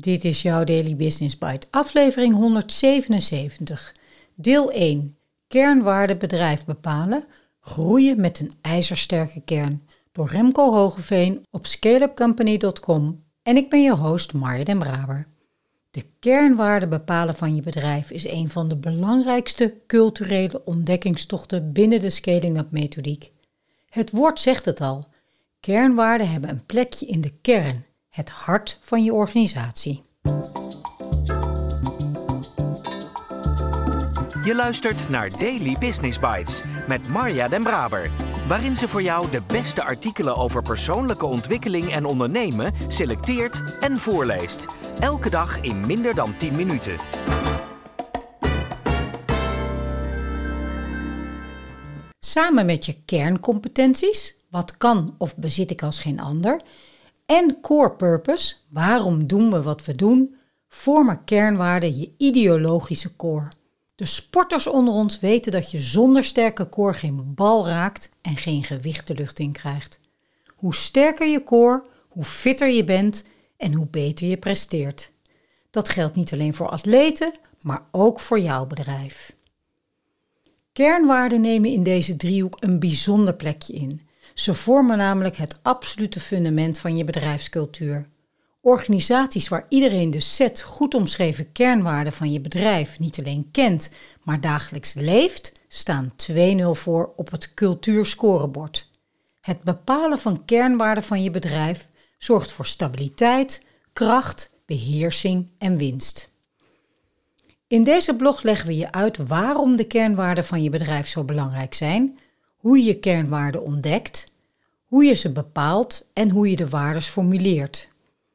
Dit is jouw Daily Business Bite, aflevering 177. Deel 1. Kernwaarde bedrijf bepalen. Groeien met een ijzersterke kern. Door Remco Hogeveen op scaleupcompany.com. En ik ben je host Marja den Braber. De kernwaarde bepalen van je bedrijf is een van de belangrijkste culturele ontdekkingstochten binnen de scaling-up methodiek. Het woord zegt het al. Kernwaarden hebben een plekje in de kern het hart van je organisatie. Je luistert naar Daily Business Bites met Marja Den Braber, waarin ze voor jou de beste artikelen over persoonlijke ontwikkeling en ondernemen selecteert en voorleest. Elke dag in minder dan 10 minuten. Samen met je kerncompetenties, wat kan of bezit ik als geen ander, en core purpose, waarom doen we wat we doen, vormen kernwaarden je ideologische core. De sporters onder ons weten dat je zonder sterke core geen bal raakt en geen gewicht de lucht in krijgt. Hoe sterker je core, hoe fitter je bent en hoe beter je presteert. Dat geldt niet alleen voor atleten, maar ook voor jouw bedrijf. Kernwaarden nemen in deze driehoek een bijzonder plekje in. Ze vormen namelijk het absolute fundament van je bedrijfscultuur. Organisaties waar iedereen de set goed omschreven kernwaarden van je bedrijf niet alleen kent, maar dagelijks leeft, staan 2-0 voor op het cultuurscorebord. Het bepalen van kernwaarden van je bedrijf zorgt voor stabiliteit, kracht, beheersing en winst. In deze blog leggen we je uit waarom de kernwaarden van je bedrijf zo belangrijk zijn, hoe je kernwaarden ontdekt, hoe je ze bepaalt en hoe je de waardes formuleert.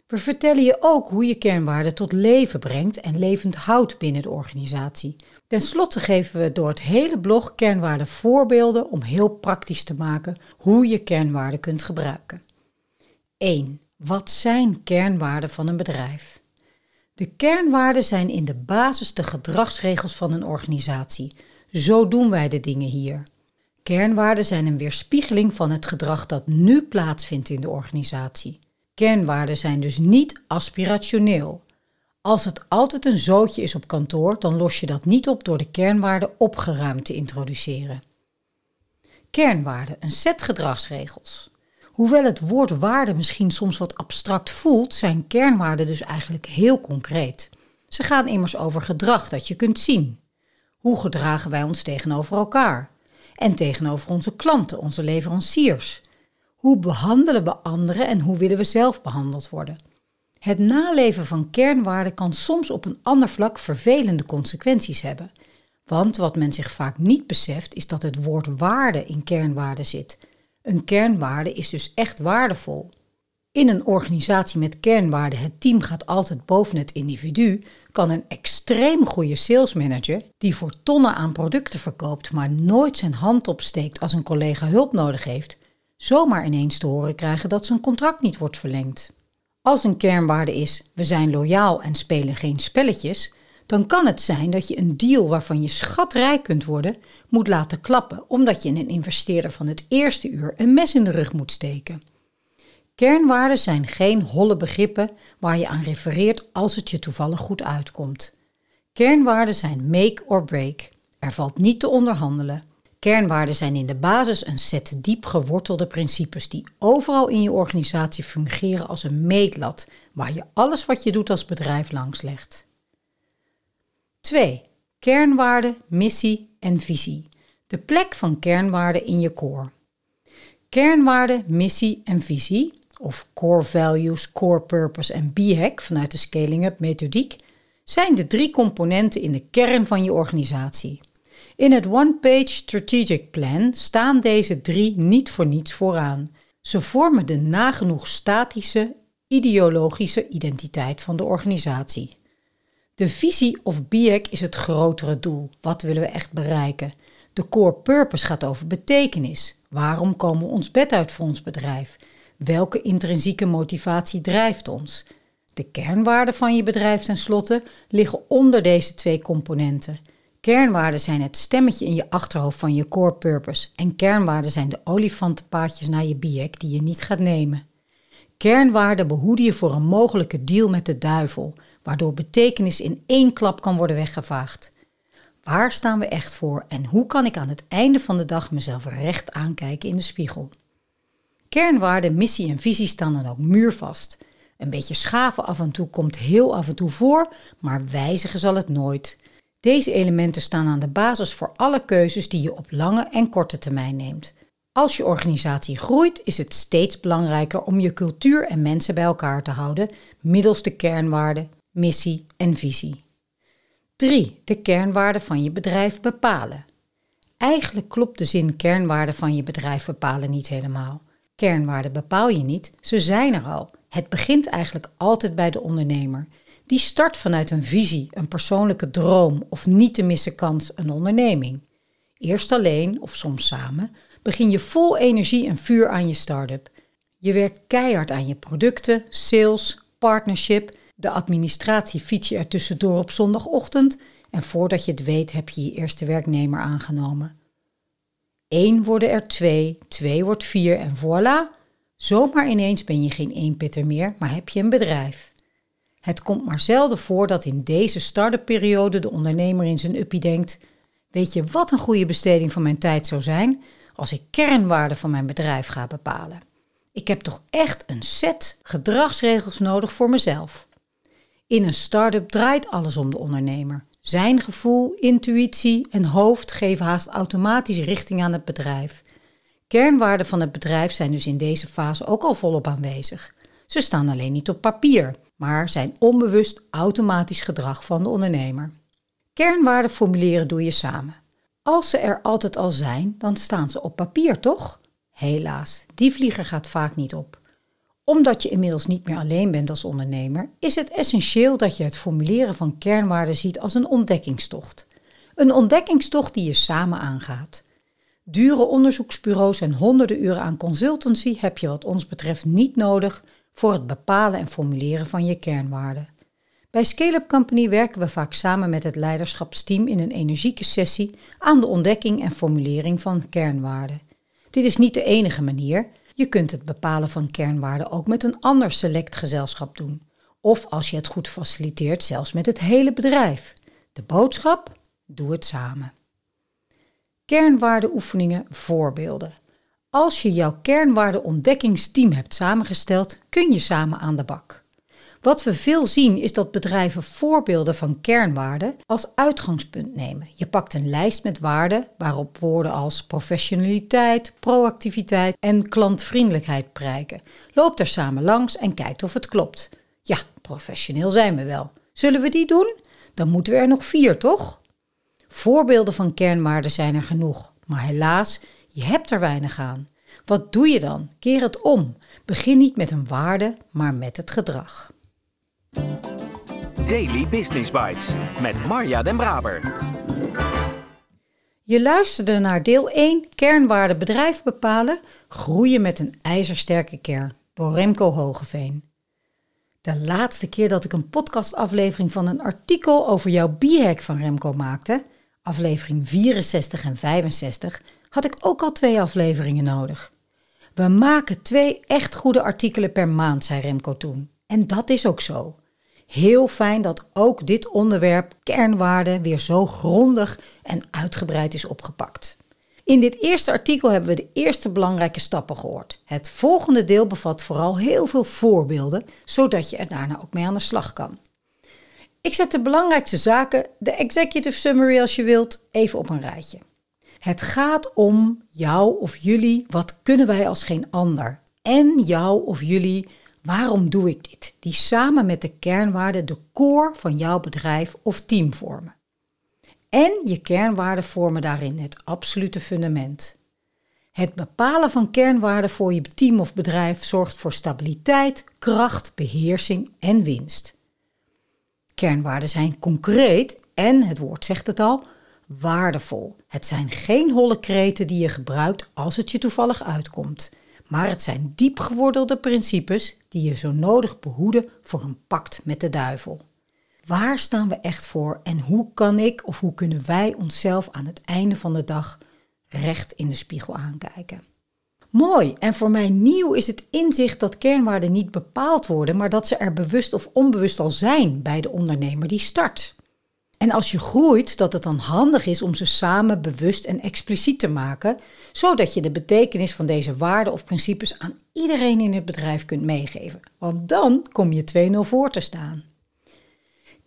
We vertellen je ook hoe je kernwaarden tot leven brengt en levend houdt binnen de organisatie. Ten slotte geven we door het hele blog kernwaarden voorbeelden om heel praktisch te maken hoe je kernwaarden kunt gebruiken. 1. Wat zijn kernwaarden van een bedrijf? De kernwaarden zijn in de basis de gedragsregels van een organisatie. Zo doen wij de dingen hier. Kernwaarden zijn een weerspiegeling van het gedrag dat nu plaatsvindt in de organisatie. Kernwaarden zijn dus niet aspirationeel. Als het altijd een zootje is op kantoor, dan los je dat niet op door de kernwaarden opgeruimd te introduceren. Kernwaarden, een set gedragsregels. Hoewel het woord waarde misschien soms wat abstract voelt, zijn kernwaarden dus eigenlijk heel concreet. Ze gaan immers over gedrag dat je kunt zien. Hoe gedragen wij ons tegenover elkaar? En tegenover onze klanten, onze leveranciers. Hoe behandelen we anderen en hoe willen we zelf behandeld worden? Het naleven van kernwaarden kan soms op een ander vlak vervelende consequenties hebben. Want wat men zich vaak niet beseft is dat het woord waarde in kernwaarden zit. Een kernwaarde is dus echt waardevol. In een organisatie met kernwaarden, het team gaat altijd boven het individu, kan een extreem goede salesmanager, die voor tonnen aan producten verkoopt, maar nooit zijn hand opsteekt als een collega hulp nodig heeft, zomaar ineens te horen krijgen dat zijn contract niet wordt verlengd. Als een kernwaarde is: we zijn loyaal en spelen geen spelletjes, dan kan het zijn dat je een deal waarvan je schatrijk kunt worden, moet laten klappen, omdat je een investeerder van het eerste uur een mes in de rug moet steken. Kernwaarden zijn geen holle begrippen waar je aan refereert als het je toevallig goed uitkomt. Kernwaarden zijn make or break. Er valt niet te onderhandelen. Kernwaarden zijn in de basis een set diep gewortelde principes die overal in je organisatie fungeren als een meetlat waar je alles wat je doet als bedrijf langs legt. 2. Kernwaarden, missie en visie. De plek van kernwaarden in je core. Kernwaarden, missie en visie of Core Values, Core Purpose en B-Hack vanuit de Scaling Up methodiek, zijn de drie componenten in de kern van je organisatie. In het One-Page Strategic Plan staan deze drie niet voor niets vooraan. Ze vormen de nagenoeg statische, ideologische identiteit van de organisatie. De visie of BIEC is het grotere doel. Wat willen we echt bereiken? De core purpose gaat over betekenis. Waarom komen we ons bed uit voor ons bedrijf? Welke intrinsieke motivatie drijft ons? De kernwaarden van je bedrijf tenslotte liggen onder deze twee componenten. Kernwaarden zijn het stemmetje in je achterhoofd van je core purpose en kernwaarden zijn de olifantenpaadjes naar je biek die je niet gaat nemen. Kernwaarden behoeden je voor een mogelijke deal met de duivel, waardoor betekenis in één klap kan worden weggevaagd. Waar staan we echt voor en hoe kan ik aan het einde van de dag mezelf recht aankijken in de spiegel? Kernwaarden, missie en visie staan dan ook muurvast. Een beetje schaven af en toe komt heel af en toe voor, maar wijzigen zal het nooit. Deze elementen staan aan de basis voor alle keuzes die je op lange en korte termijn neemt. Als je organisatie groeit, is het steeds belangrijker om je cultuur en mensen bij elkaar te houden middels de kernwaarden, missie en visie. 3. De kernwaarden van je bedrijf bepalen. Eigenlijk klopt de zin kernwaarden van je bedrijf bepalen niet helemaal. Kernwaarden bepaal je niet, ze zijn er al. Het begint eigenlijk altijd bij de ondernemer. Die start vanuit een visie, een persoonlijke droom of niet te missen kans een onderneming. Eerst alleen of soms samen begin je vol energie en vuur aan je start-up. Je werkt keihard aan je producten, sales, partnership, de administratie fiets je er tussendoor op zondagochtend en voordat je het weet heb je je eerste werknemer aangenomen. Eén worden er twee, twee wordt vier en voilà, zomaar ineens ben je geen eenpitter meer, maar heb je een bedrijf. Het komt maar zelden voor dat in deze start-up periode de ondernemer in zijn uppie denkt: Weet je wat een goede besteding van mijn tijd zou zijn? als ik kernwaarden van mijn bedrijf ga bepalen. Ik heb toch echt een set gedragsregels nodig voor mezelf. In een start-up draait alles om de ondernemer. Zijn gevoel, intuïtie en hoofd geven haast automatisch richting aan het bedrijf. Kernwaarden van het bedrijf zijn dus in deze fase ook al volop aanwezig. Ze staan alleen niet op papier, maar zijn onbewust automatisch gedrag van de ondernemer. Kernwaarden formuleren doe je samen. Als ze er altijd al zijn, dan staan ze op papier, toch? Helaas, die vlieger gaat vaak niet op. Omdat je inmiddels niet meer alleen bent als ondernemer, is het essentieel dat je het formuleren van kernwaarden ziet als een ontdekkingstocht. Een ontdekkingstocht die je samen aangaat. Dure onderzoeksbureaus en honderden uren aan consultancy heb je wat ons betreft niet nodig voor het bepalen en formuleren van je kernwaarden. Bij Scale-up Company werken we vaak samen met het leiderschapsteam in een energieke sessie aan de ontdekking en formulering van kernwaarden. Dit is niet de enige manier. Je kunt het bepalen van kernwaarden ook met een ander select gezelschap doen. Of als je het goed faciliteert, zelfs met het hele bedrijf. De boodschap? Doe het samen. Kernwaardeoefeningen voorbeelden. Als je jouw kernwaardeontdekkingsteam hebt samengesteld, kun je samen aan de bak. Wat we veel zien is dat bedrijven voorbeelden van kernwaarden als uitgangspunt nemen. Je pakt een lijst met waarden waarop woorden als professionaliteit, proactiviteit en klantvriendelijkheid prijken. Loop er samen langs en kijkt of het klopt. Ja, professioneel zijn we wel. Zullen we die doen? Dan moeten we er nog vier, toch? Voorbeelden van kernwaarden zijn er genoeg, maar helaas, je hebt er weinig aan. Wat doe je dan? Keer het om. Begin niet met een waarde, maar met het gedrag. Daily Business Bites met Marja Den Braber. Je luisterde naar deel 1 Kernwaarde bedrijf bepalen, groeien met een ijzersterke kern door Remco Hogeveen. De laatste keer dat ik een podcastaflevering van een artikel over jouw b-hack van Remco maakte, aflevering 64 en 65, had ik ook al twee afleveringen nodig. We maken twee echt goede artikelen per maand, zei Remco toen. En dat is ook zo. Heel fijn dat ook dit onderwerp kernwaarden weer zo grondig en uitgebreid is opgepakt. In dit eerste artikel hebben we de eerste belangrijke stappen gehoord. Het volgende deel bevat vooral heel veel voorbeelden, zodat je er daarna ook mee aan de slag kan. Ik zet de belangrijkste zaken, de executive summary als je wilt, even op een rijtje. Het gaat om jou of jullie, wat kunnen wij als geen ander? En jou of jullie, Waarom doe ik dit? Die samen met de kernwaarden de core van jouw bedrijf of team vormen. En je kernwaarden vormen daarin het absolute fundament. Het bepalen van kernwaarden voor je team of bedrijf zorgt voor stabiliteit, kracht, beheersing en winst. Kernwaarden zijn concreet en, het woord zegt het al, waardevol. Het zijn geen holle kreten die je gebruikt als het je toevallig uitkomt maar het zijn diep gewordelde principes die je zo nodig behoeden voor een pact met de duivel. Waar staan we echt voor en hoe kan ik of hoe kunnen wij onszelf aan het einde van de dag recht in de spiegel aankijken? Mooi. En voor mij nieuw is het inzicht dat kernwaarden niet bepaald worden, maar dat ze er bewust of onbewust al zijn bij de ondernemer die start. En als je groeit, dat het dan handig is om ze samen bewust en expliciet te maken, zodat je de betekenis van deze waarden of principes aan iedereen in het bedrijf kunt meegeven. Want dan kom je 2-0 voor te staan.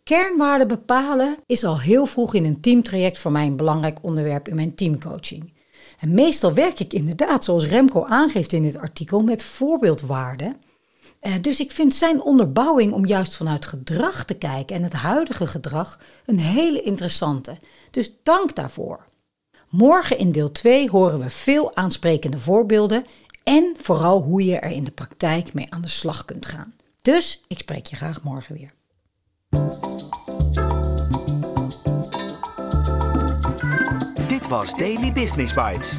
Kernwaarden bepalen is al heel vroeg in een teamtraject voor mij een belangrijk onderwerp in mijn teamcoaching. En meestal werk ik inderdaad, zoals Remco aangeeft in dit artikel, met voorbeeldwaarden. Eh, dus ik vind zijn onderbouwing om juist vanuit gedrag te kijken en het huidige gedrag een hele interessante. Dus dank daarvoor. Morgen in deel 2 horen we veel aansprekende voorbeelden en vooral hoe je er in de praktijk mee aan de slag kunt gaan. Dus ik spreek je graag morgen weer. Dit was Daily Business Bites.